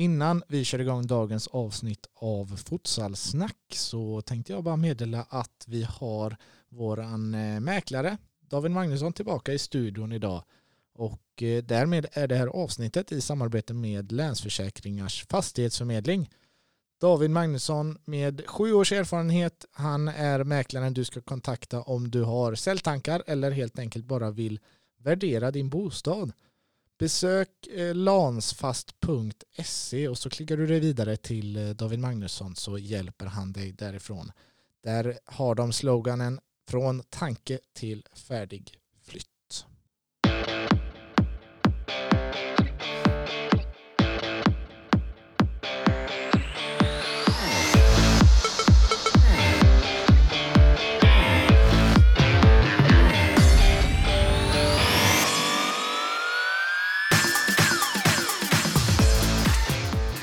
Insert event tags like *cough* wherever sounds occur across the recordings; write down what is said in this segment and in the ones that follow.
Innan vi kör igång dagens avsnitt av Futsalsnack så tänkte jag bara meddela att vi har våran eh, mäklare David Magnusson tillbaka i studion idag och eh, därmed är det här avsnittet i samarbete med Länsförsäkringars fastighetsförmedling. David Magnusson med sju års erfarenhet. Han är mäklaren du ska kontakta om du har säljtankar eller helt enkelt bara vill värdera din bostad. Besök eh, lansfast.se och så klickar du dig vidare till eh, David Magnusson så hjälper han dig därifrån. Där har de sloganen från tanke till färdig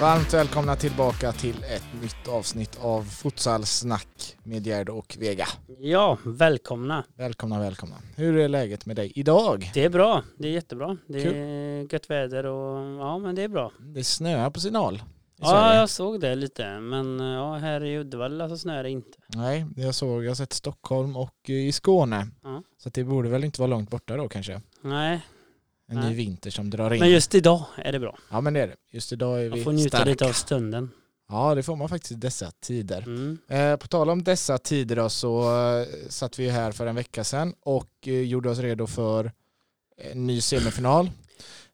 Varmt välkomna tillbaka till ett nytt avsnitt av Futsalsnack med Gerd och Vega. Ja, välkomna. Välkomna, välkomna. Hur är läget med dig idag? Det är bra, det är jättebra. Det är gött väder och ja, men det är bra. Det snöar på håll. i Ja, Sverige. jag såg det lite, men ja, här i Uddevalla så snöar det inte. Nej, jag såg, jag har sett Stockholm och eh, i Skåne. Ja. Så det borde väl inte vara långt borta då kanske. Nej, En Nej. ny vinter som drar in. men just idag är det bra. Ja men det är det. Just idag är Man vi får njuta starka. lite av stunden. Ja det får man faktiskt i dessa tider. Mm. Eh, på tal om dessa tider då, så eh, satt vi här för en vecka sedan och eh, gjorde oss redo för en ny semifinal. *clears throat*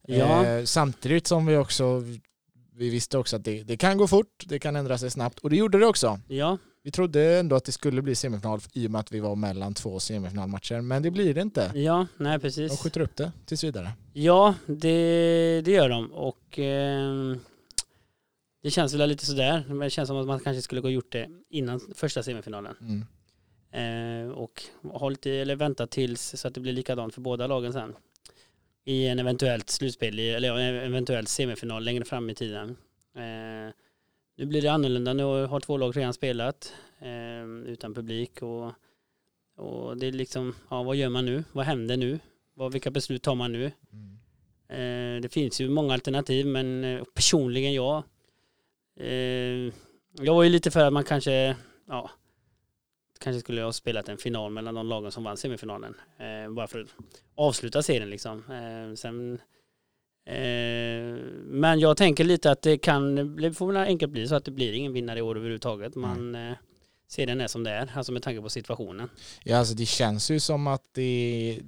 Ja. Eh, samtidigt som vi också vi visste också att det, det kan gå fort, det kan ändra sig snabbt och det gjorde det också. Ja, Vi trodde ändå att det skulle bli semifinal i och med att vi var mellan två semifinalmatcher men det blir det inte. ja, nej De precis. skjuter upp det tills vidare. Ja, det, det gör de och ehm, det känns väl lite sådär. Men det känns som att man kanske skulle gå och gjort det innan första semifinalen. Mm. Eh, och hållit i, eller väntat tills så att det blir likadant för båda lagen sen. I en eventuellt slutspel, eller en eventuell semifinal längre fram i tiden. Eh, nu blir det annorlunda, nu har två lag redan spelat eh, utan publik och, och det är liksom, ja vad gör man nu? Vad händer nu? Vad, vilka beslut tar man nu? Mm. Eh, det finns ju många alternativ men eh, personligen jag eh, jag var ju lite för att man kanske ja, kanske skulle ha spelat en final mellan de lagen som vann semifinalen eh, bara för att avsluta serien liksom. Eh, sen, men jag tänker lite att det kan det får väl enkelt bli så att det blir ingen vinnare i år överhuvudtaget. Man eh, serien är som det är, alltså med tanke på situationen. Ja, alltså det känns ju som att det,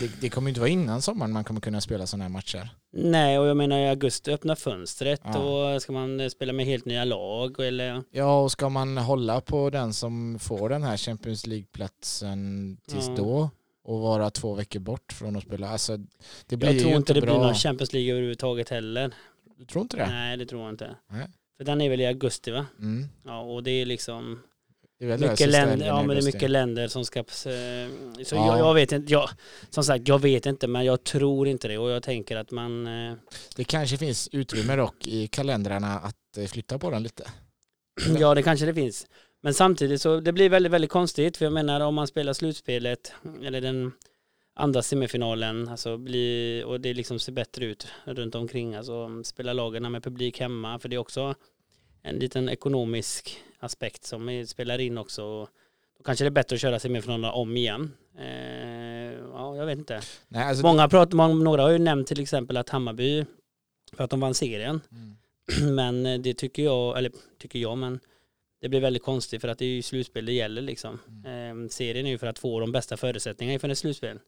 det, det kommer inte vara innan sommaren man kommer kunna spela sådana här matcher. Nej, och jag menar i augusti öppnar fönstret Ja. och ska man spela med helt nya lag eller Ja, och ska man hålla på den som får den här Champions League-platsen tills Ja. då och vara två veckor bort från att spela, alltså det blir Jag tror inte det bra. blir någon Champions League överhuvudtaget heller. Du tror inte det? Nej, det tror jag inte. Nej. För den är väl i augusti va? Mm. Ja, och det är liksom Det är mycket länder, ja men det är mycket länder som ska, så Ja. jag, jag vet inte, jag, som sagt jag vet inte men jag tror inte det och jag tänker att man, eh, Det kanske finns utrymme dock i kalendrarna att eh, flytta på den lite. *clears throat* ja det kanske det finns. Men samtidigt så det blir väldigt, väldigt konstigt för jag menar om man spelar slutspelet eller den andra semifinalen alltså blir, och det liksom ser bättre ut runt omkring alltså spela lagen med publik hemma för det är också en liten ekonomisk aspekt som spelar in också. Då kanske det är bättre att köra semifinalerna om igen. Eh, ja, jag vet inte. Nej, alltså, Många pratar, många, några har ju nämnt till exempel att Hammarby, för att de vann serien, Mm. *clears throat* men eh, det tycker jag, eller tycker jag, men det blir väldigt konstigt för att det är ju slutspel det gäller liksom. Mm. Eh, serien är ju för att få de bästa förutsättningarna inför ett slutspel.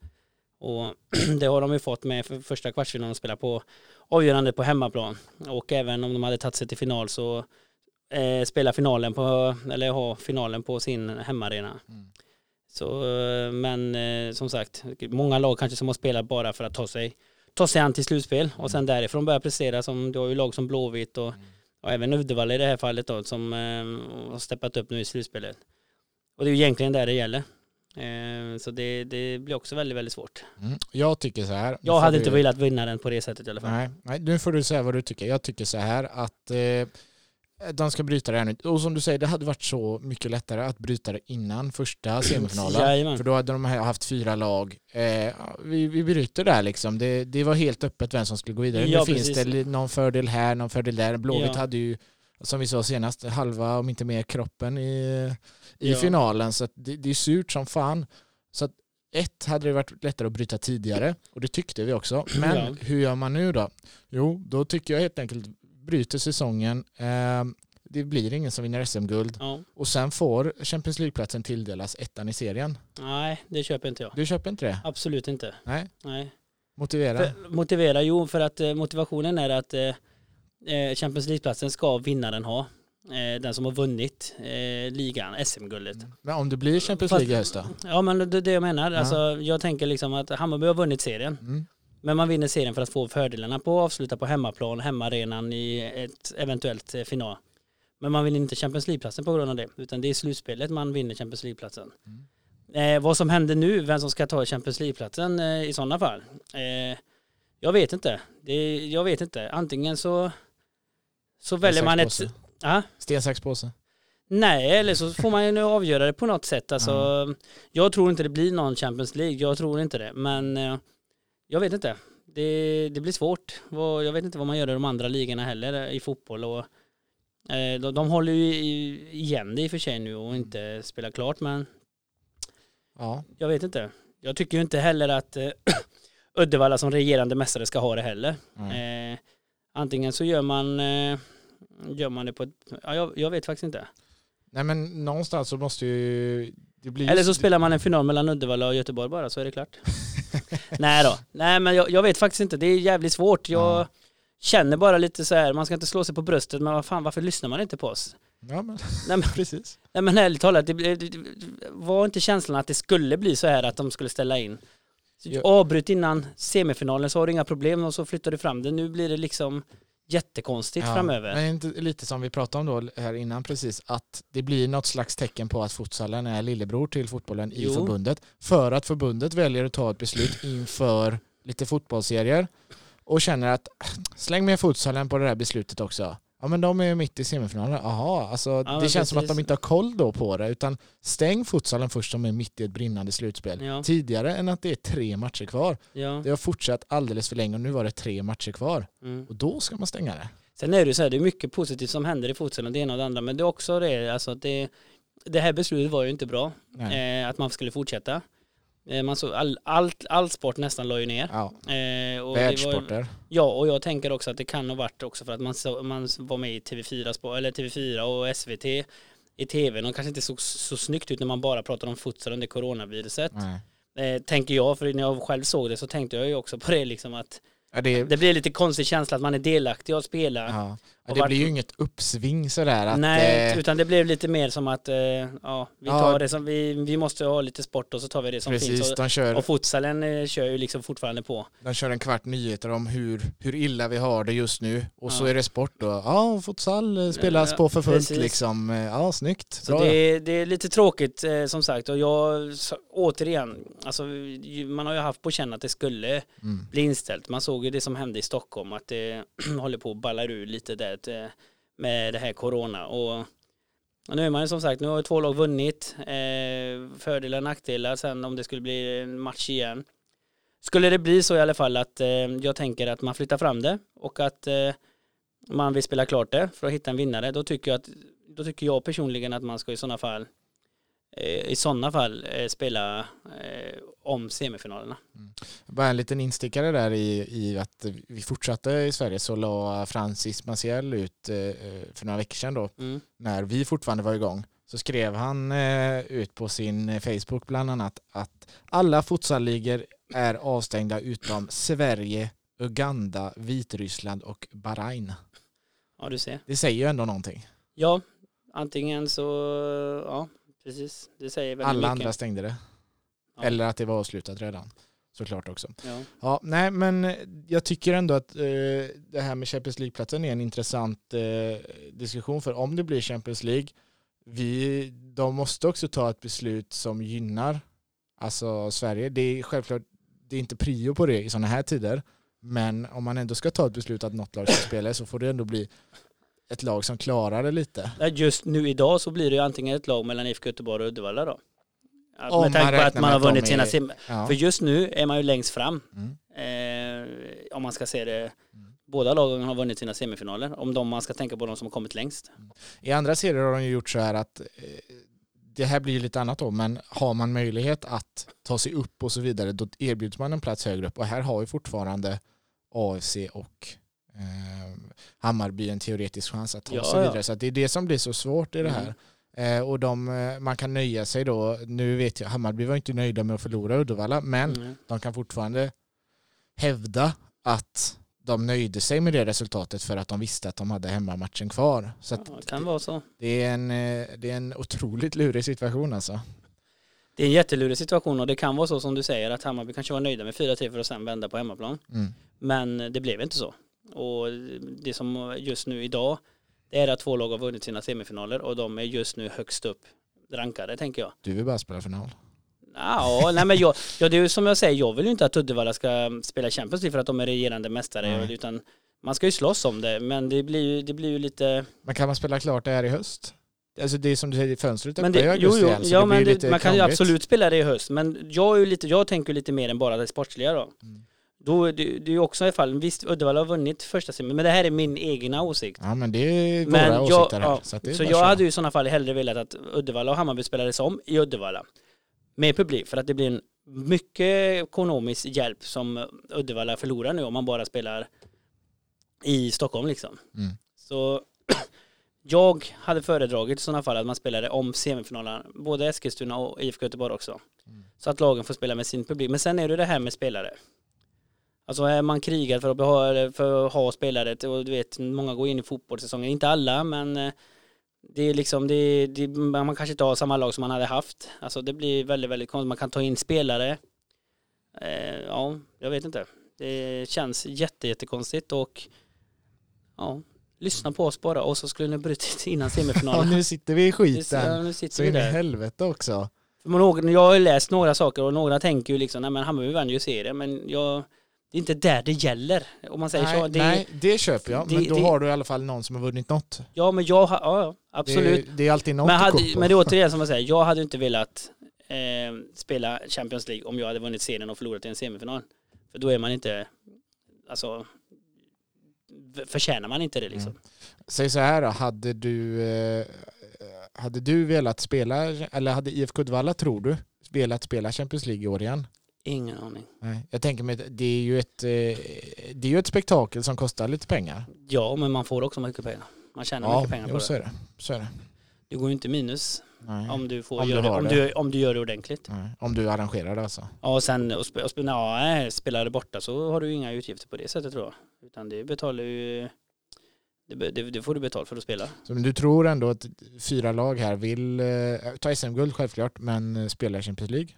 Och *clears throat* det har de ju fått med för första kvartsfinalen att spela på avgörande på hemmaplan. Och även om de hade tagit sig till final så eh, spela finalen på, eller ha finalen på sin hemmaarena. Mm. Så, eh, men eh, som sagt, många lag kanske som har spelat bara för att ta sig, ta sig an till slutspel och sen därifrån börja prestera som, du har ju lag som Blåvitt och, och även Uddevalla i det här fallet då som eh, har steppat upp nu i slutspelet. Och det är ju egentligen där det gäller. Eh, så det, det blir också väldigt, väldigt svårt. Mm. Jag tycker så här. Jag hade du- inte velat vinna den på det sättet i alla fall. Nej, nej, nu får du säga vad du tycker. Jag tycker så här att eh, De ska bryta det här nu. Och som du säger, det hade varit så mycket lättare att bryta det innan första *clears throat* semifinalen. För då hade de haft fyra lag. Eh, vi, vi bryter där liksom. Det, det var helt öppet vem som skulle gå vidare. Ja, nu finns det någon fördel här, någon fördel där. Blåvitt Ja. hade ju, som vi sa senast, halva om inte mer kroppen i, i Ja. finalen. Så det, det är surt som fan. Så att ett hade det varit lättare att bryta tidigare och det tyckte vi också. Men Ja. hur gör man nu då? Jo, då tycker jag helt enkelt bryter säsongen. Eh, det blir ingen som vinner SM-guld Ja. och sen får Champions League-platsen tilldelas ettan i serien. Nej, det köper inte jag. Du köper inte det? Absolut inte. Nej. Nej. Motivera? För, motivera, jo för att eh, motivationen är att eh, eh, Champions League-platsen ska vinnaren ha. Eh, den som har vunnit eh, ligan, SM-guldet. Men om det blir Champions League i höst då? Ja men det är det jag menar. Ja. Alltså, jag tänker liksom att Hammarby har vunnit serien. Mm. Men man vinner serien för att få fördelarna på att avsluta på hemmaplan, hemmaarenan i ett eventuellt eh, final. Men man vinner inte Champions League-platsen på grund av det. Utan det är slutspelet man vinner Champions League-platsen. Eh, vad som händer nu, vem som ska ta Champions League-platsen eh, i sådana fall. Eh, jag vet inte. Det, jag vet inte. Antingen så, så väljer man ett... Ja? Sten, sax, påse. Nej, eller så får man ju nu *laughs* avgöra det på något sätt. Alltså, Jag tror inte det blir någon Champions League, jag tror inte det. Men eh, jag vet inte. Det, det blir svårt. Jag vet inte vad man gör i de andra ligorna heller i fotboll. Och, eh, de, de håller ju igen det i och för sig nu och inte spelar klart, men Ja. jag vet inte. Jag tycker ju inte heller att eh, *clears throat* Uddevalla som regerande mästare ska ha det heller. Mm. Eh, antingen så gör man, eh, gör man det på ett... Ja, jag, jag vet faktiskt inte. Nej men någonstans så måste ju... Eller så spelar man en final mellan Uddevalla och Göteborg bara så är det klart. *laughs* Nej då. Nej men jag, jag vet faktiskt inte. Det är jävligt svårt. Jag Ja. känner bara lite så här, man ska inte slå sig på bröstet men vad fan varför lyssnar man inte på oss? Ja men *laughs* Nej men, *laughs* precis. nej, men ärligt talat, det, det, det var inte känslan att det skulle bli så här att de skulle ställa in. Avbryt innan semifinalen så har du inga problem och så flyttar du fram det. Nu blir det liksom jättekonstigt framöver. Men inte lite som vi pratade om då här innan precis, att det blir något slags tecken på att futsalen är lillebror till fotbollen i Jo. förbundet. För att förbundet väljer att ta ett beslut inför lite fotbollsserier och känner att släng med futsalen på det här beslutet också. Ja men de är ju mitt i semifinalen. Jaha, alltså det men känns som att precis. de inte har koll då på det utan stäng futsalen först som är mitt i ett brinnande slutspel. Ja. Tidigare än att det är tre matcher kvar. Ja. Det har fortsatt alldeles för länge och nu var det tre matcher kvar. Mm. Och då ska man stänga det. Sen är det ju så här, det är mycket positivt som händer i futsalen, det ena och det andra, men det är också det, alltså att det, det här beslutet var ju inte bra, eh, att man skulle fortsätta. Eh, man såg all, allt, all sport nästan la ju ner. Ja, Eh, och det var, världssporter. ja, och jag tänker också att det kan ha varit också för att man, så, man var med i TV4, sport, eller TV4 och SVT i tvn och kanske inte såg så snyggt ut när man bara pratade om futsal under coronaviruset. Eh, tänker jag, för när jag själv såg det så tänkte jag ju också på det liksom att Ja, det, det blir lite konstig känsla att man är delaktig och spelar. ja. Ja, och det vart- blir ju inget uppsving sådär att... Nej, eh, utan det blev lite mer som att eh, ja, vi Ja. tar det som vi, vi måste ha lite sport och så tar vi det som precis, finns. Och, de kör, och futsalen eh, kör ju liksom fortfarande på. de kör en kvart nyheter om hur, hur illa vi har det just nu. Och så är det sport då. Ja, futsal spelas på för fullt precis. liksom. Ja, snyggt. Så Bra. det, är- det är lite tråkigt som sagt och jag, återigen, alltså man har ju haft på känn att det skulle Mm. bli inställt. Man såg ju det som hände i Stockholm att det *clears throat* håller på att balla ur lite där eh, med det här corona och nu är man ju som sagt, nu har ju två lag vunnit, eh, fördelar och nackdelar sen om det skulle bli en match igen. Skulle det bli så i alla fall att eh, jag tänker att man flyttar fram det och att man vill spela klart det för att hitta en vinnare, då tycker jag, att, då tycker jag personligen att man ska i sådana fall i sådana fall spela om semifinalerna. Bara en liten instickare där i, i att vi fortsatte i Sverige så la Francis Maciel ut eh, för några veckor sedan då Mm. när vi fortfarande var igång så skrev han eh, ut på sin eh, Facebook bland annat att alla futsalligor är avstängda utom Sverige, Uganda, Vitryssland och Bahrain. Ja, du ser. Det säger ju ändå någonting. Ja, antingen så, ja, precis. Det säger väldigt Alla mycket. andra stängde det. Ja. Eller att det var avslutat redan. Såklart också. Ja. Ja, nej men eh, jag tycker ändå att eh, det här med Champions League-platsen är en intressant eh, diskussion för om det blir Champions League, vi, de måste också ta ett beslut som gynnar alltså Sverige. Det är självklart, det är inte prio på det i sådana här tider, men om man ändå ska ta ett beslut att något lag ska spela så får det ändå bli ett lag som klarar det lite. Just nu idag så blir det ju antingen ett lag mellan IFK Göteborg och Uddevalla då. Om med tanke på att man har vunnit sina är- sim... Ja. För just nu är man ju längst fram. Mm. Eh, om man ska se det. Båda lagen har vunnit sina semifinaler. Om de man ska tänka på de som har kommit längst. I andra serier har de ju gjort så här att eh, det här blir ju lite annat då, men har man möjlighet att ta sig upp och så vidare, då erbjuds man en plats högre upp. Och här har ju fortfarande AFC och eh, Hammarby en teoretisk chans att ta Ja, sig ja. vidare. Så att det är det som blir så svårt i det här. Eh, och de, eh, man kan nöja sig då, nu vet jag, Hammarby var inte nöjda med att förlora Uddevalla, men Mm. de kan fortfarande hävda att de nöjde sig med det resultatet för att de visste att de hade hemmamatchen kvar. Så Ja, det kan vara så. det är en, eh, det är en otroligt lurig situation alltså. Det är en jättelurig situation och det kan vara så som du säger att Hammarby kanske var nöjda med 4-3 för att sen vända på hemmaplan. Mm. Men det blev inte så. Och det som just nu idag det är att två lag har vunnit sina semifinaler och de är just nu högst upp rankade tänker jag. Du vill bara spela final. Ja, nej men jag, ja, det är ju som jag säger, jag vill ju inte att Uddevalla ska spela Champions League för att de är regerande mästare Nej. utan man ska ju slåss om det men det blir ju, det blir ju lite Men kan man spela klart det här i höst? Alltså det är som du säger, fönstret öppnar i det, augusti jo, jo, igen, så ja, det blir men ju lite man kan ju krångligt. absolut spela det i höst men jag, är ju lite, jag tänker lite mer än bara det sportsliga då. Mm. Då, det, det är också i alla fall, visst Uddevalla har vunnit första semin men det här är min egna åsikt. Ja men det är våra Men jag, åsikter här. ja, så så jag köra. hade ju i sådana fall hellre velat att Uddevalla och Hammarby spelades om i Uddevalla. Med publik, för att det blir en mycket ekonomisk hjälp som Uddevalla förlorar nu om man bara spelar i Stockholm liksom. Mm. Så *clears throat* jag hade föredragit i sådana fall att man spelade om semifinalerna, både Eskilstuna och IFK Göteborg också. Mm. Så att lagen får spela med sin publik. Men sen är det det här med spelare. Alltså är man krigar för att, behålla, för att ha spelare och du vet, många går in i fotbollssäsongen, inte alla men eh, det är liksom, det, det, man kanske inte har samma lag som man hade haft. Alltså det blir väldigt, väldigt konstigt. Man kan ta in spelare. Eh, ja, jag vet inte. Det känns jätte, jättekonstigt och ja, lyssna på oss bara och så skulle ni brutit *laughs* innan Ja, semifinalen. nu sitter vi i Ja, skiten. nu Så sitter vi in i helvete också. För några, jag har ju läst några saker och några tänker ju liksom, nej men Hammarby vann ju serien men jag, det är inte där det gäller. Om man säger Nej, så. Det, nej, det köper jag. Men det- då det- har du i alla fall någon som har vunnit något. Ja men jag har, ja, absolut. Det, det är alltid något Men, att hade, på. men det är återigen som jag säger, jag hade inte velat eh, spela Champions League om jag hade vunnit serien och förlorat i en semifinal. För då är man inte, alltså, förtjänar man inte det liksom. Mm. Säg så här då, hade du, eh, hade du velat spela, eller hade IFK Uddevalla, tror du, velat spela Champions League i år igen? Ingen aning. Nej. Jag tänker mig, det är ju ett, eh, det är ju ett spektakel som kostar lite pengar. Ja, men man får också mycket pengar. Man tjänar mycket pengar på jo, så det. är det. Så är det. Du går ju inte minus Nej. om du får Om du det, om det. du, om du gör det ordentligt. Nej. Om du arrangerar det alltså. Ja, och sen och sp- och sp- ja, spelar det borta så har du ju inga utgifter på det sättet tror jag. Utan det betalar ju, det, det, det får du betalt för att spela. Så men du tror ändå att fyra lag här vill eh, ta SM-guld självklart, men eh, spela Champions League?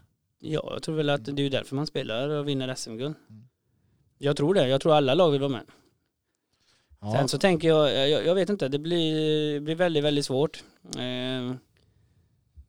Ja, jag tror väl att det är därför man spelar och vinner SM-guld. Mm. Jag tror det, jag tror alla lag vill vara med. Ja. Sen så tänker jag, jag, jag vet inte, det blir, blir väldigt, väldigt svårt. Eh,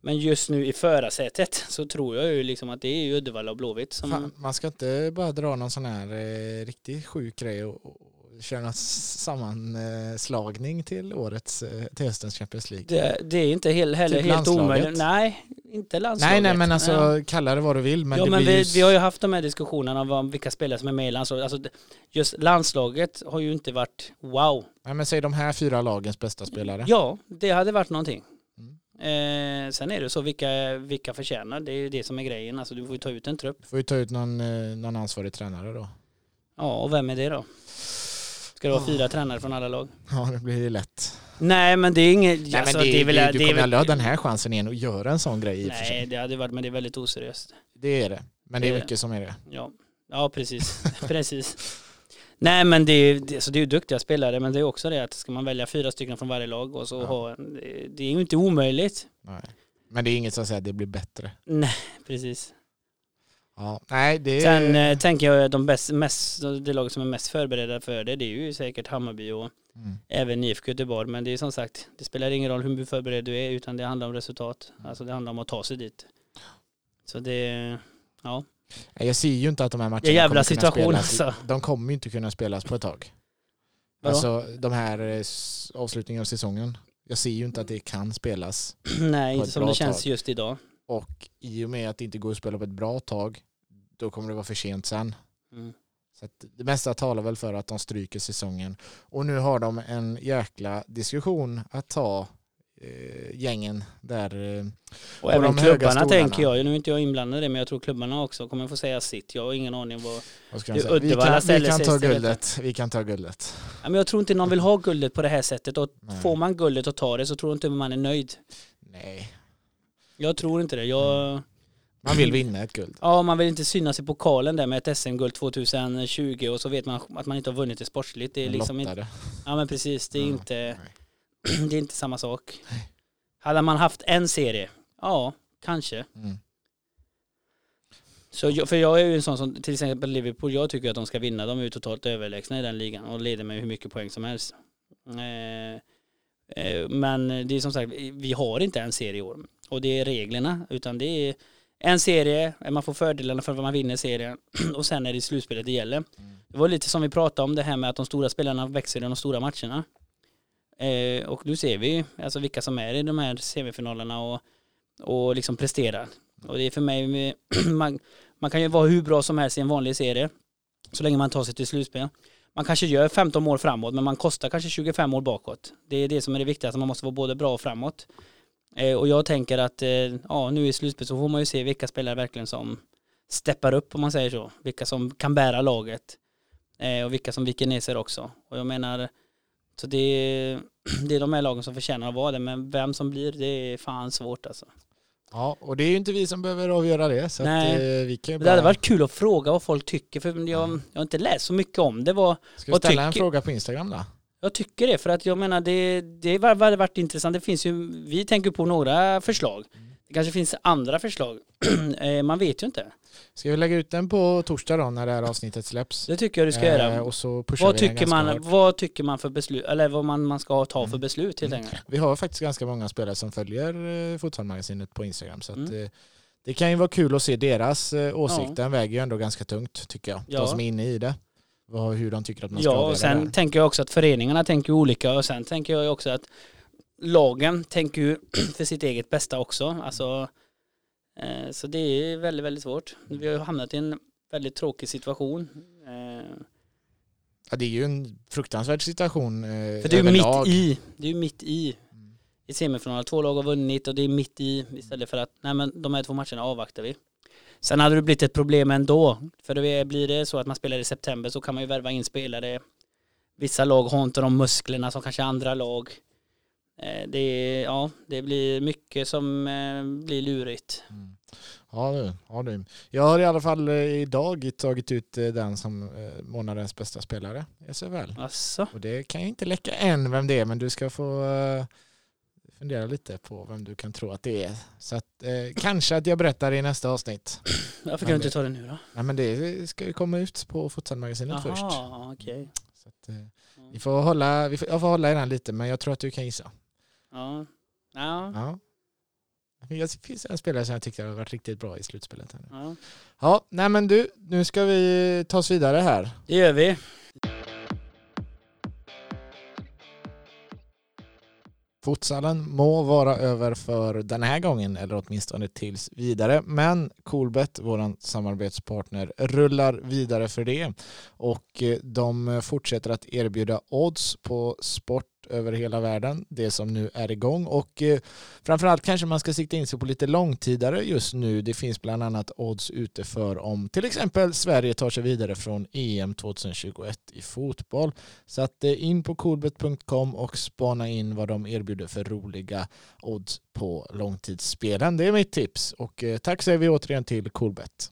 men just nu i förarsätet *laughs* så tror jag ju liksom att det är ju Uddevalla och Blåvitt som... Fan, man ska inte bara dra någon sån här eh, riktigt sjuk grej och, och köra någon sammanslagning till årets, eh, till höstens Champions League. Det, det är inte heller, heller Typ helt omöjligt. Nej, inte landslaget. nej, nej, men alltså Ja. kalla det vad du vill. Men ja det men blir vi, ju... vi har ju haft de här diskussionerna om vilka spelare som är med i landslaget. Alltså, just landslaget har ju inte varit wow. nej, men säg de här fyra lagens bästa spelare. Ja, det hade varit någonting. Mm. Eh, sen är det så vilka, vilka förtjänar, det är ju det som är grejen. Alltså du får ju ta ut en trupp. Får ju ta ut någon, eh, någon ansvarig tränare då. Ja, och vem är det då? Ska det vara Oh. fyra tränare från alla lag? Ja, det blir lätt. Nej, men det är inget... Nej, alltså, men det, är väl, det, det du är kommer aldrig ha den här chansen igen och göra en sån grej i för Nej, sig. det hade varit, men det är väldigt oseriöst. Det är det. Men det är Det- mycket som är det. Ja, ja precis. precis. Nej men det är, det, alltså det är ju duktiga spelare men det är också det att ska man välja fyra stycken från varje lag och så Ja. ha en, det- det är ju inte omöjligt. Nej. Men det är inget som säger att det blir bättre. Nej, precis. Ja. Nej, det. Sen eh, tänker jag de bäst, mest, det laget som är mest förberedda för det, det är ju säkert Hammarby och Mm. även IFK Göteborg. Men det är som sagt, det spelar ingen roll hur förberedd du är utan det handlar om resultat. Alltså det handlar om att ta sig dit. Så det, ja. Jag ser ju inte att de här matcherna jävla kommer kunna situation, spelas. alltså. De kommer ju inte kunna spelas på ett tag. Vadå? Alltså de här eh, avslutningen av säsongen. Jag ser ju inte att det kan spelas. *clears throat* Nej, inte som det känns tag. just idag. Och i och med att det inte går att spela på ett bra tag, då kommer det vara för sent sen. Mm. Så det mesta talar väl för att de stryker säsongen. Och nu har de en jäkla diskussion att ta, eh, gängen där. Eh, Och även de klubbarna tänker jag, nu är inte jag inblandad i det, men jag tror klubbarna också kommer få säga sitt. Jag har ingen aning vad... vad ska Det jag är säga? Vi Uddevalla kan, ställer sig ta guldet. Vi kan ta guldet. Ja, men jag tror inte någon vill ha guldet på det här sättet och Nej. får man guldet och tar det så tror inte man är nöjd. Nej, Jag tror inte det. Jag... man vill vinna ett guld. Ja, man vill inte synas i pokalen där med ett SM-guld 2020 och så vet man att man inte har vunnit det sportsligt. Det är liksom inte... Ja men precis, det är Ja, inte... *clears throat* Det är inte samma sak. Hade man haft en serie? Ja, kanske. Mm. Så jag, för jag är ju en sån som, till exempel Liverpool, jag tycker att de ska vinna. De är ju totalt överlägsna i den ligan och leder med hur mycket poäng som helst. Eh, eh, men det är som sagt, vi har inte en serie i år. Och det är reglerna, utan det är en serie, man får fördelarna för att man vinner serien *clears throat* och sen är det slutspelet det gäller. Det var lite som vi pratade om det här med att de stora spelarna växer i de stora matcherna. Eh, och nu ser vi alltså vilka som är i de här semifinalerna och, och liksom presterar. Och det är för mig, *clears throat* man, man kan ju vara hur bra som helst i en vanlig serie så länge man tar sig till slutspel. Man kanske gör 15 mål framåt men man kostar kanske 25 mål bakåt. Det är det som är det viktigaste, man måste vara både bra och framåt. Eh, och jag tänker att eh, ja, nu i slutspel så får man ju se vilka spelare verkligen som steppar upp om man säger så. Vilka som kan bära laget. Eh, och vilka som viker ner sig också. Och jag menar, så det är, *clears throat* det är de här lagen som förtjänar att vara det, men vem som blir det är fan svårt alltså. Ja, och det är ju inte vi som behöver avgöra det. Så Nej. att, vi kan ju Det hade bara... varit kul att fråga vad folk tycker, för jag, jag har inte läst så mycket om det. Vad, Ska vi ställa en tycker- fråga på Instagram då? Jag tycker det, för att jag menar det, det har varit- intressant. Det finns ju, vi tänker på några förslag. Det kanske finns andra förslag. *clears throat* Eh, Man vet ju inte. Ska vi lägga ut den på torsdag då när det här avsnittet släpps? Det tycker jag du ska Eh, göra. och så Vad tycker, man, vad tycker man för beslut, eller vad man, man ska ta för Mm. beslut helt Mm. enkelt. Vi har faktiskt ganska många spelare som följer eh, Fotbollsmagasinet på Instagram så att, Mm. eh, det kan ju vara kul att se deras eh, åsikt. Den väger ju ändå ganska tungt tycker jag. Ja. De som är inne i det. Vad, hur de tycker att man ska Ja, och sen det. tänker jag också att föreningarna tänker olika och sen tänker jag också att lagen tänker ju *clears throat* för sitt eget bästa också. Alltså, eh, så det är väldigt, väldigt svårt. Vi har ju hamnat i en väldigt tråkig situation. Eh, Ja, det är ju en fruktansvärd situation eh, för det är ju mitt i, det är ju mitt i Mm. i semifinalen. Två lag har vunnit och det är mitt i istället för att nej men de här två matcherna avvaktar vi. Sen hade det blivit ett problem ändå. För det blir det så att man spelar i september så kan man ju värva in spelare. Vissa lag har inte de musklerna som kanske andra lag. Eh, Det, ja, det blir mycket som eh, blir lurigt. Mm. Ja, du, ja du. Jag har i alla fall eh, idag tagit ut den som månadens bästa spelare i SHL. Alltså, Och det kan jag inte läcka än vem det är, men du ska få fundera lite på vem du kan tro att det är. Så att, eh, kanske att jag berättar i nästa avsnitt. *clears throat* varför kan du inte ta det nu då? Nej, men det ska ju komma ut på Futsalmagasinet först. Jaha, okej. Så att, eh, vi får hålla, vi får, jag får hålla i den lite, men jag tror att du kan gissa. Ja. Ja. Ja. Det finns en spelare som jag tyckte har varit riktigt bra i slutspelet. Här. nu. ja, Ja, nej men du, nu ska vi ta oss vidare här. det gör vi. Futsalen må vara över för den här gången eller åtminstone tills vidare. Men Coolbet, vår samarbetspartner, rullar vidare för det. Och eh, de fortsätter att erbjuda odds på sport över hela världen, det som nu är igång. Och eh, framförallt kanske man ska sikta in sig på lite långtidare just nu. Det finns bland annat odds ute för om till exempel Sverige tar sig vidare från EM 2021 i fotboll. Så att eh, in på coolbet.com och spana in vad de erbjuder för roliga odds på långtidsspelen. Det är mitt tips och eh, tack säger vi återigen till Coolbet.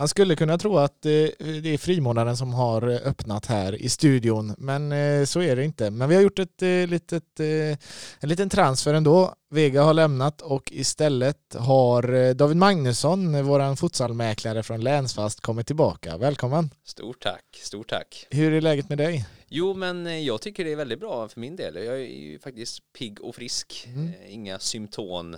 Man skulle kunna tro att det är frimånaden som har öppnat här i studion, men eh, så är det inte. Men vi har gjort ett eh, litet, eh, en liten transfer ändå. Vega har lämnat och istället har David Magnusson, vår futsalmäklare från Länsfast, kommit tillbaka. Välkommen! Stort tack, stort tack. Hur är läget med dig? Jo, men jag tycker det är väldigt bra för min del. Jag är ju faktiskt pigg och frisk. Mm. Inga symptom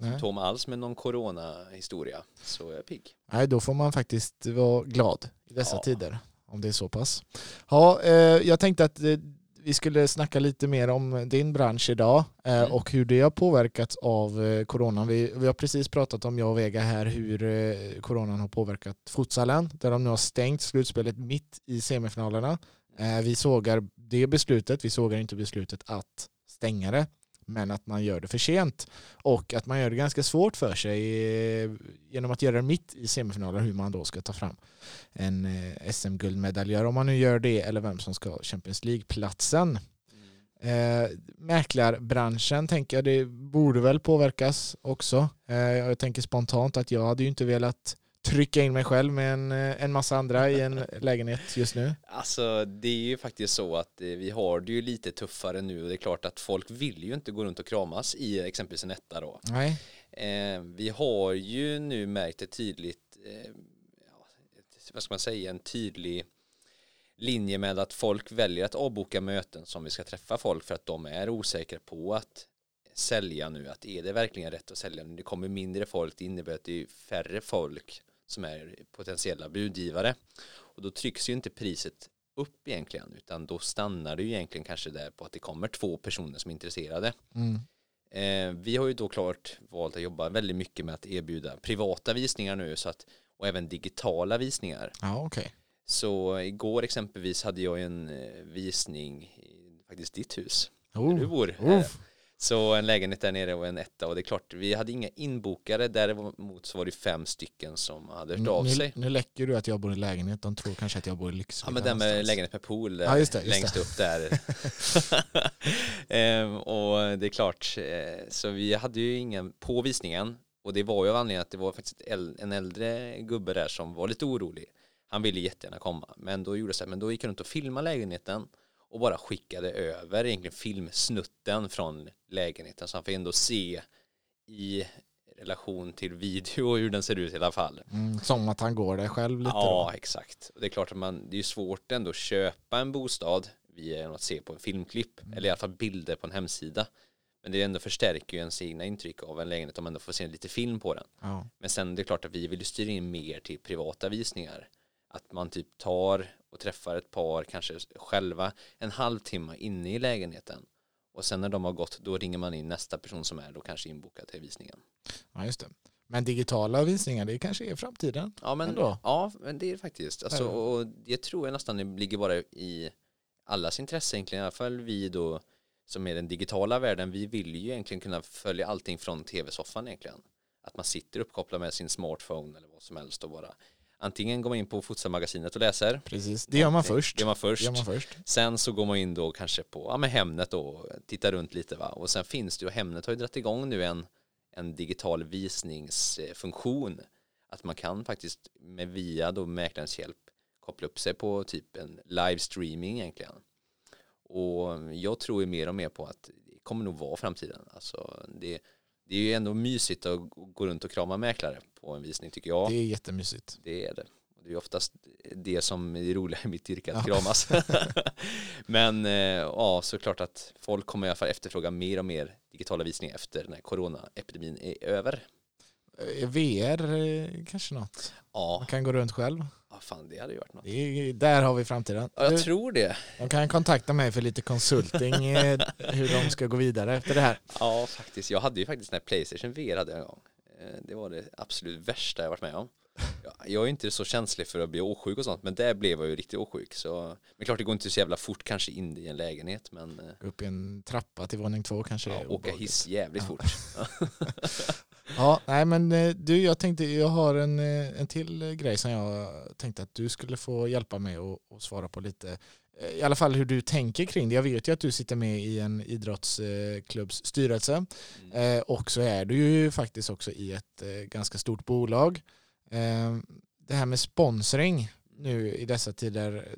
Nej. symptom alls med någon corona-historia. Så jag är pigg. Nej, då får man faktiskt vara glad i dessa Ja. tider. Om det är så pass. Ja, eh, jag tänkte att eh, vi skulle snacka lite mer om din bransch idag eh, Mm. och hur det har påverkats av coronan. Vi, vi har precis pratat om, jag och Vega här, hur coronan har påverkat futsalen där de nu har stängt slutspelet mitt i semifinalerna. Eh, vi sågar det beslutet, vi sågar inte beslutet att stänga det men att man gör det för sent och att man gör det ganska svårt för sig eh, genom att göra det mitt i semifinalen hur man då ska ta fram en eh, SM-guldmedaljör om man nu gör det eller vem som ska ha Champions League-platsen. Eh, mäklarbranschen tänker jag det borde väl påverkas också. Eh, jag tänker spontant att jag hade ju inte velat trycka in mig själv med en, eh, en massa andra i en *laughs* lägenhet just nu. Alltså det är ju faktiskt så att eh, vi har det ju lite tuffare nu och det är klart att folk vill ju inte gå runt och kramas i exempelvis en etta då. Nej, Eh, vi har ju nu märkt ett tydligt, eh, vad ska man säga, en tydlig linje med att folk väljer att avboka möten som vi ska träffa folk för att de är osäkra på att sälja nu, att är det verkligen rätt att sälja nu? Det kommer mindre folk, det innebär att det är färre folk som är potentiella budgivare och då trycks ju inte priset upp egentligen utan då stannar det ju egentligen kanske där på att det kommer två personer som är intresserade. mm. Eh, vi har ju då klart valt att jobba väldigt mycket med att erbjuda privata visningar nu så att, och även digitala visningar. ja okej. Så igår exempelvis hade jag en eh, visning i faktiskt ditt hus, där Oh. du bor. Oh. Så en lägenhet där nere och en etta och det är klart, vi hade inga inbokare, däremot så var det fem stycken som hade hört av nu, sig. nu läcker du att jag bor i lägenhet, de tror kanske att jag bor i Lycksele. Ja men den med lägenhet med pool Ja, just det, just längst det. upp där. *laughs* *laughs* ehm, och det är klart, eh, så vi hade ju ingen på visningen och det var ju av anledningen att det var faktiskt en äldre gubbe där som var lite orolig. Han ville jättegärna komma, men då gjorde det så här, men då gick han runt och filmade lägenheten och bara skickade över egentligen filmsnutten från lägenheten så han får ändå se i relation till video hur den ser ut i alla fall. Mm, som att han går där själv lite Ja, då. exakt. Det är klart att man, det är svårt ändå att köpa en bostad via att se på en filmklipp, Mm. eller i alla fall bilder på en hemsida. Men det ändå förstärker ju ens egna intryck av en lägenhet om man ändå får se lite film på den. Ja. Men sen det är klart att vi vill styra in mer till privata visningar. Att man typ tar och träffar ett par, kanske själva, en halvtimme inne i lägenheten. Och sen när de har gått, då ringer man in nästa person som är då kanske inbokad till visningen. ja, just det. Men digitala visningar, det kanske är framtiden. Ja men, Ändå. ja, men det är det faktiskt. Alltså, och det tror jag nästan det ligger bara i allas intresse egentligen. I alla fall vi då som är den digitala världen. Vi vill ju egentligen kunna följa allting från tv-soffan egentligen. Att man sitter uppkopplad med sin smartphone eller vad som helst och bara antingen går man in på Futsalmagasinet och läser. Precis, det gör man först. Det gör man Det först. gör man först. Sen så går man in då kanske på ja, men Hemnet och tittar runt lite va. Och sen finns det ju, Hemnet har ju dragit igång nu en, en digital visningsfunktion. Att man kan faktiskt med via då mäklarens hjälp koppla upp sig på typ en livestreaming egentligen. Och jag tror ju mer och mer på att det kommer nog vara framtiden. Alltså det, det är ju ändå mysigt att gå runt och krama mäklare på en visning tycker jag. Det är jättemysigt. Det är det. Det är oftast det som är roliga i mitt yrke, att Ja. kramas. *laughs* *laughs* Men eh, ja, såklart att folk kommer i alla fall efterfråga mer och mer digitala visningar efter när coronaepidemin är över. Eh, VR eh, kanske något. Ja, Man kan gå runt själv. ja fan det hade ju varit något. Är, där har vi framtiden. Ja, jag tror det. de kan kontakta mig för lite konsulting eh, *laughs* hur de ska gå vidare efter det här. Ja, faktiskt. Jag hade ju faktiskt när Playstation VR hade jag en gång. Det var det absolut värsta jag varit med om. *laughs* Ja, Jag är inte så känslig för att bli åsjuk och sånt, men där blev jag ju riktigt åsjuk. Så, men klart det går inte så jävla fort kanske in i en lägenhet, men upp i en trappa till våning två kanske. ja, åka hiss jävligt Ja. fort. *laughs* Ja, nej men eh, du, jag tänkte, jag har en, eh, en till eh, grej som jag tänkte att du skulle få hjälpa mig och, och svara på lite. I alla fall hur du tänker kring det. Jag vet ju att du sitter med i en idrottsklubbs styrelse Mm. och så är du ju faktiskt också i ett ganska stort bolag. Det här med sponsring nu i dessa tider,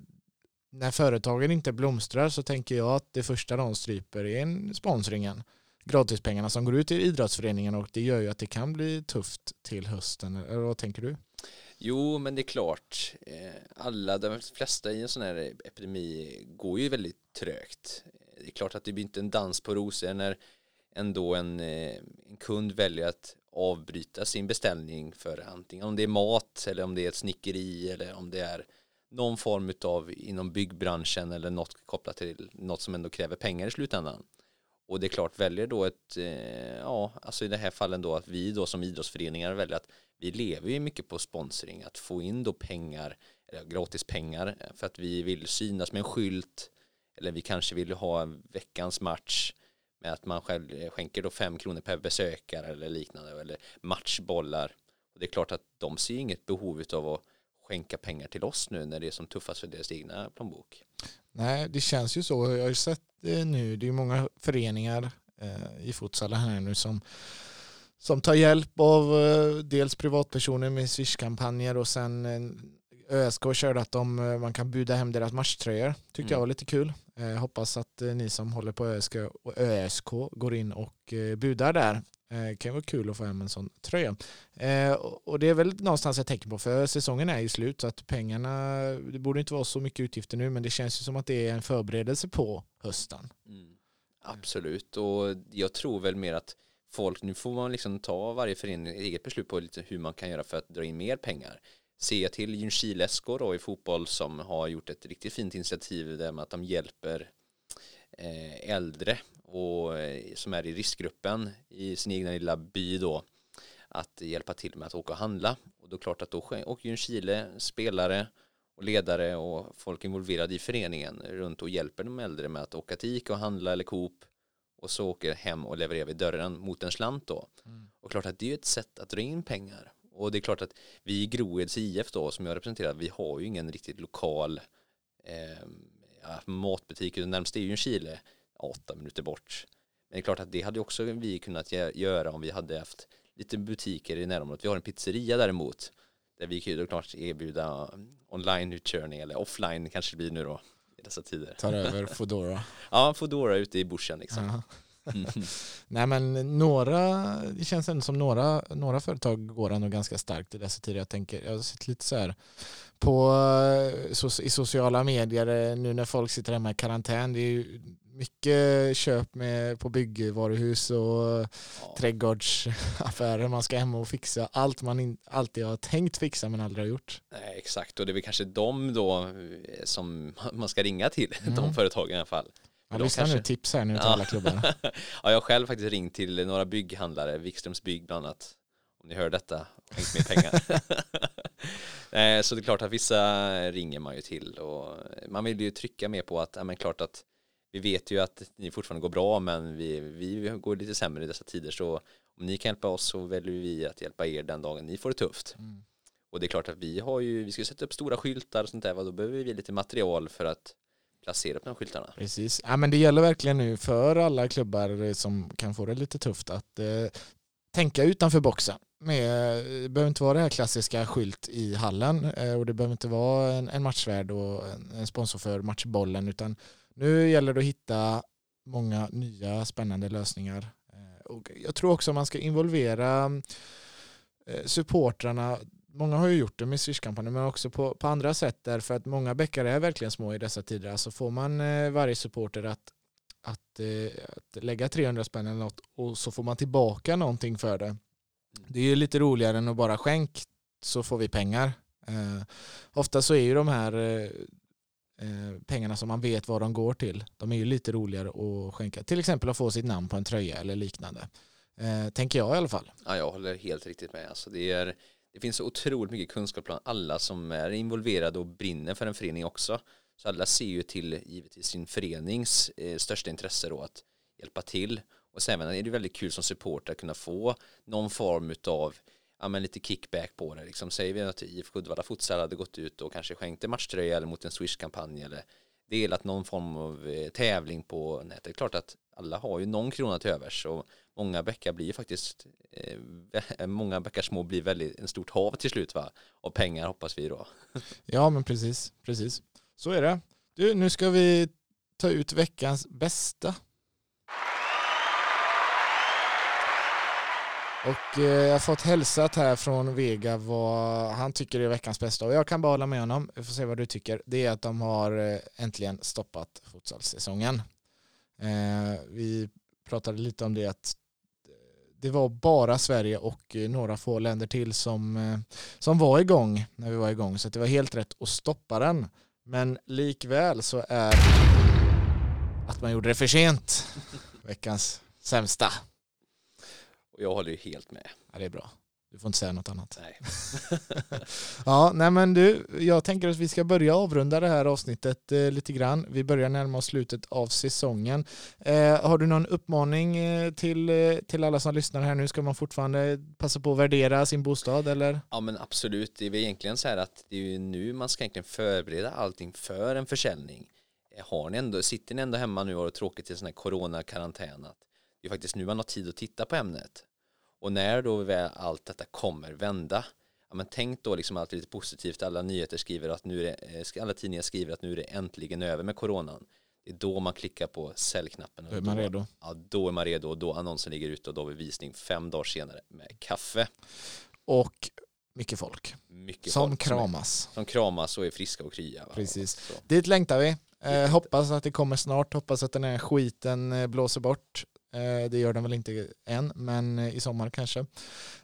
när företagen inte blomstrar så tänker jag att det första de stryper är en sponsringen gratispengarna som går ut till idrottsföreningen och det gör ju att det kan bli tufft till hösten. Eller vad tänker du? Jo, men det är klart. Eh, alla, de flesta i en sån här epidemi går ju väldigt trögt. Det är klart att det blir inte en dans på rosor när ändå en, eh, en kund väljer att avbryta sin beställning för antingen om det är mat eller om det är ett snickeri eller om det är någon form av inom byggbranschen eller något kopplat till något som ändå kräver pengar i slutändan. Och det är klart väljer då ett, eh, ja, alltså i det här fallet då att vi då som idrottsföreningar väljer att vi lever ju mycket på sponsring, att få in då pengar, eller gratis pengar, för att vi vill synas med en skylt, eller vi kanske vill ha en veckans match med att man själv eh, skänker då fem kronor per besökare eller liknande, eller matchbollar. Och det är klart att de ser inget behov av att skänka pengar till oss nu när det är som tuffast för deras egna plånbok. Nej, det känns ju så. Jag har ju sett det nu. Det är många föreningar eh, i futsalen här nu som, som tar hjälp av eh, dels privatpersoner med Swish-kampanjer och sen eh, ÖSK körde att de, eh, man kan buda hem deras matchtröjor. Tyckte mm. jag var lite kul. Eh, hoppas att eh, ni som håller på ÖSK, ÖSK går in och eh, budar där. Det kan vara kul att få hem en sån tröja. Eh, och det är väl någonstans ett tecken på, för säsongen är ju slut så att pengarna, det borde inte vara så mycket utgifter nu men det känns ju som att det är en förberedelse på hösten. Mm. Absolut och jag tror väl mer att folk, nu får man liksom ta varje förening eget beslut på lite hur man kan göra för att dra in mer pengar. Ser jag till Ljungskile SK då i fotboll som har gjort ett riktigt fint initiativ där med att de hjälper eh, äldre och eh, som är i riskgruppen i sin egna lilla by då att hjälpa till med att åka och handla och då klart att då åker ju Chile spelare och ledare och folk involverade i föreningen runt och hjälper de äldre med att åka till Ica och handla eller Coop och så åker hem och levererar vid dörren mot en slant då. Mm. Och klart att det är ett sätt att dra in pengar. Och det är klart att vi i Groeds IF då som jag representerar, vi har ju ingen riktigt lokal eh, matbutik, den närmaste är ju en Chile, åtta minuter bort. Men det är klart att det hade också vi kunnat göra om vi hade haft lite butiker i närområdet. Vi har en pizzeria däremot där vi kan ju klart erbjuda online-utkörning eller offline kanske det blir nu då i dessa tider. Tar över Foodora. *laughs* ja, Foodora ute i bushen liksom. Mm. *laughs* Nej men några, det känns ändå som några, några företag går ändå ganska starkt i dessa tider. Jag tänker, jag har sett lite så här på, i sociala medier eh, nu när folk sitter hemma i karantän. Det är ju mycket köp med, på byggvaruhus och ja. trädgårdsaffärer. Man ska hem och fixa allt man in, alltid har tänkt fixa men aldrig har gjort. Nej, exakt, och det är väl kanske de då eh, som *laughs* man ska ringa till, *laughs* mm. de företagen i alla fall. Ja, lyssna kanske... nu, tips här nu till ja. alla klubbarna. *laughs* ja, jag har själv faktiskt ringt till några bygghandlare, Wikströms bygg bland annat. Om ni hör detta, skänk mer pengar. Så det är klart att vissa ringer man ju till och man vill ju trycka mer på att, ja men klart att vi vet ju att ni fortfarande går bra men vi, vi går lite sämre i dessa tider så om ni kan hjälpa oss så väljer vi att hjälpa er den dagen ni får det tufft. Mm. Och det är klart att vi har ju, vi ska sätta upp stora skyltar och sånt där, då behöver vi lite material för att placera upp de skyltarna. Precis, ja men det gäller verkligen nu för alla klubbar som kan få det lite tufft att eh, tänka utanför boxen. Med, det behöver inte vara det här klassiska skylt i hallen eh, och det behöver inte vara en, en matchvärd och en, en sponsor för matchbollen utan nu gäller det att hitta många nya spännande lösningar. Eh, och jag tror också man ska involvera eh, supportrarna. Många har ju gjort det med Swish-kampanjen men också på, på andra sätt därför att många bäckar är verkligen små i dessa tider. Alltså får man eh, varje supporter att, att, att lägga 300 spänn eller något och så får man tillbaka någonting för det. Det är ju lite roligare än att bara skänk så får vi pengar. ofta så är ju de här Eh, Eh, pengarna som man vet vad de går till. De är ju lite roligare att skänka. Till exempel att få sitt namn på en tröja eller liknande. Eh, tänker jag i alla fall. Ja, jag håller helt riktigt med. Alltså det, är, det finns så otroligt mycket kunskap bland alla som är involverade och brinner för en förening också. Så alla ser ju till givetvis sin förenings eh, största intresse då att hjälpa till. Och sen är det väldigt kul som supporter att kunna få någon form av ja, men lite kickback på det. Liksom, säger vi att IFK Uddevalla Futsal hade gått ut och kanske skänkt en matchtröja eller mot en Swish-kampanj eller delat någon form av eh, tävling på nätet. Det är klart att alla har ju någon krona till övers och många bäckar blir ju faktiskt eh, eh många bäckar små blir väldigt en stort hav till slut va och pengar hoppas vi då. *laughs* ja men precis, precis. Så är det. Du, nu ska vi ta ut veckans bästa Och eh, jag har fått hälsat här från Vega vad han tycker är veckans bästa och jag kan bara hålla med honom. Vi får se vad du tycker. Det är att de har eh, äntligen stoppat futsalsäsongen. Eh, vi pratade lite om det att eh, det var bara Sverige och eh, några få länder till som, som var igång när vi var igång. Så det var helt rätt att stoppa den. Men likväl så är att man gjorde det för sent veckans sämsta. Och jag håller ju helt med. Ja, det är bra. Du får inte säga något annat. Nej. *laughs* ja, nej men du, jag tänker att vi ska börja avrunda det här avsnittet eh, lite grann. Vi börjar närma oss slutet av säsongen. Eh, har du någon uppmaning eh, till, eh, till alla som lyssnar här nu? Ska man fortfarande passa på att värdera sin bostad eller? Ja men absolut, det är väl egentligen så här att det är ju nu man ska egentligen förbereda allting för en försäljning. Eh, har ni ändå, sitter ni ändå hemma nu och har tråkigt i sån här coronakarantän det är faktiskt nu man har tid att titta på ämnet. Och när då väl allt detta kommer vända, ja, men tänk då liksom alltid lite positivt, alla nyheter skriver att nu är det, eh, alla tidningar skriver att nu är det äntligen över med coronan. Det är då man klickar på säljknappen. Då är man då, redo. Ja, då är man redo och då annonsen ligger ute och då vi visning fem dagar senare med kaffe. Och mycket folk. Mycket som folk kramas. Som, är, som kramas och är friska och krya. Va? Precis. Så. Dit längtar vi. Eh, hoppas att det kommer snart. Hoppas att den här skiten eh, blåser bort. Eh, det gör den väl inte än, men eh, i sommar kanske.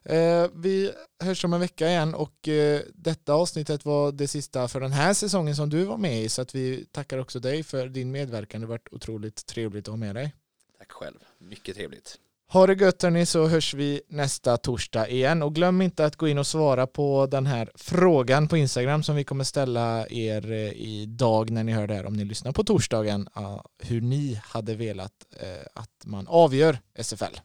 Eh, vi hörs om en vecka igen och detta avsnittet var det sista för den här säsongen som du var med i så att vi tackar också dig för din medverkan. Det har varit otroligt trevligt att ha med dig. Tack själv. Mycket trevligt. Ha det gött hörni så hörs vi nästa torsdag igen och glöm inte att gå in och svara på den här frågan på Instagram som vi kommer ställa er eh, idag när ni hör det här om ni lyssnar på torsdagen hur ni hade velat eh, att man avgör SFL.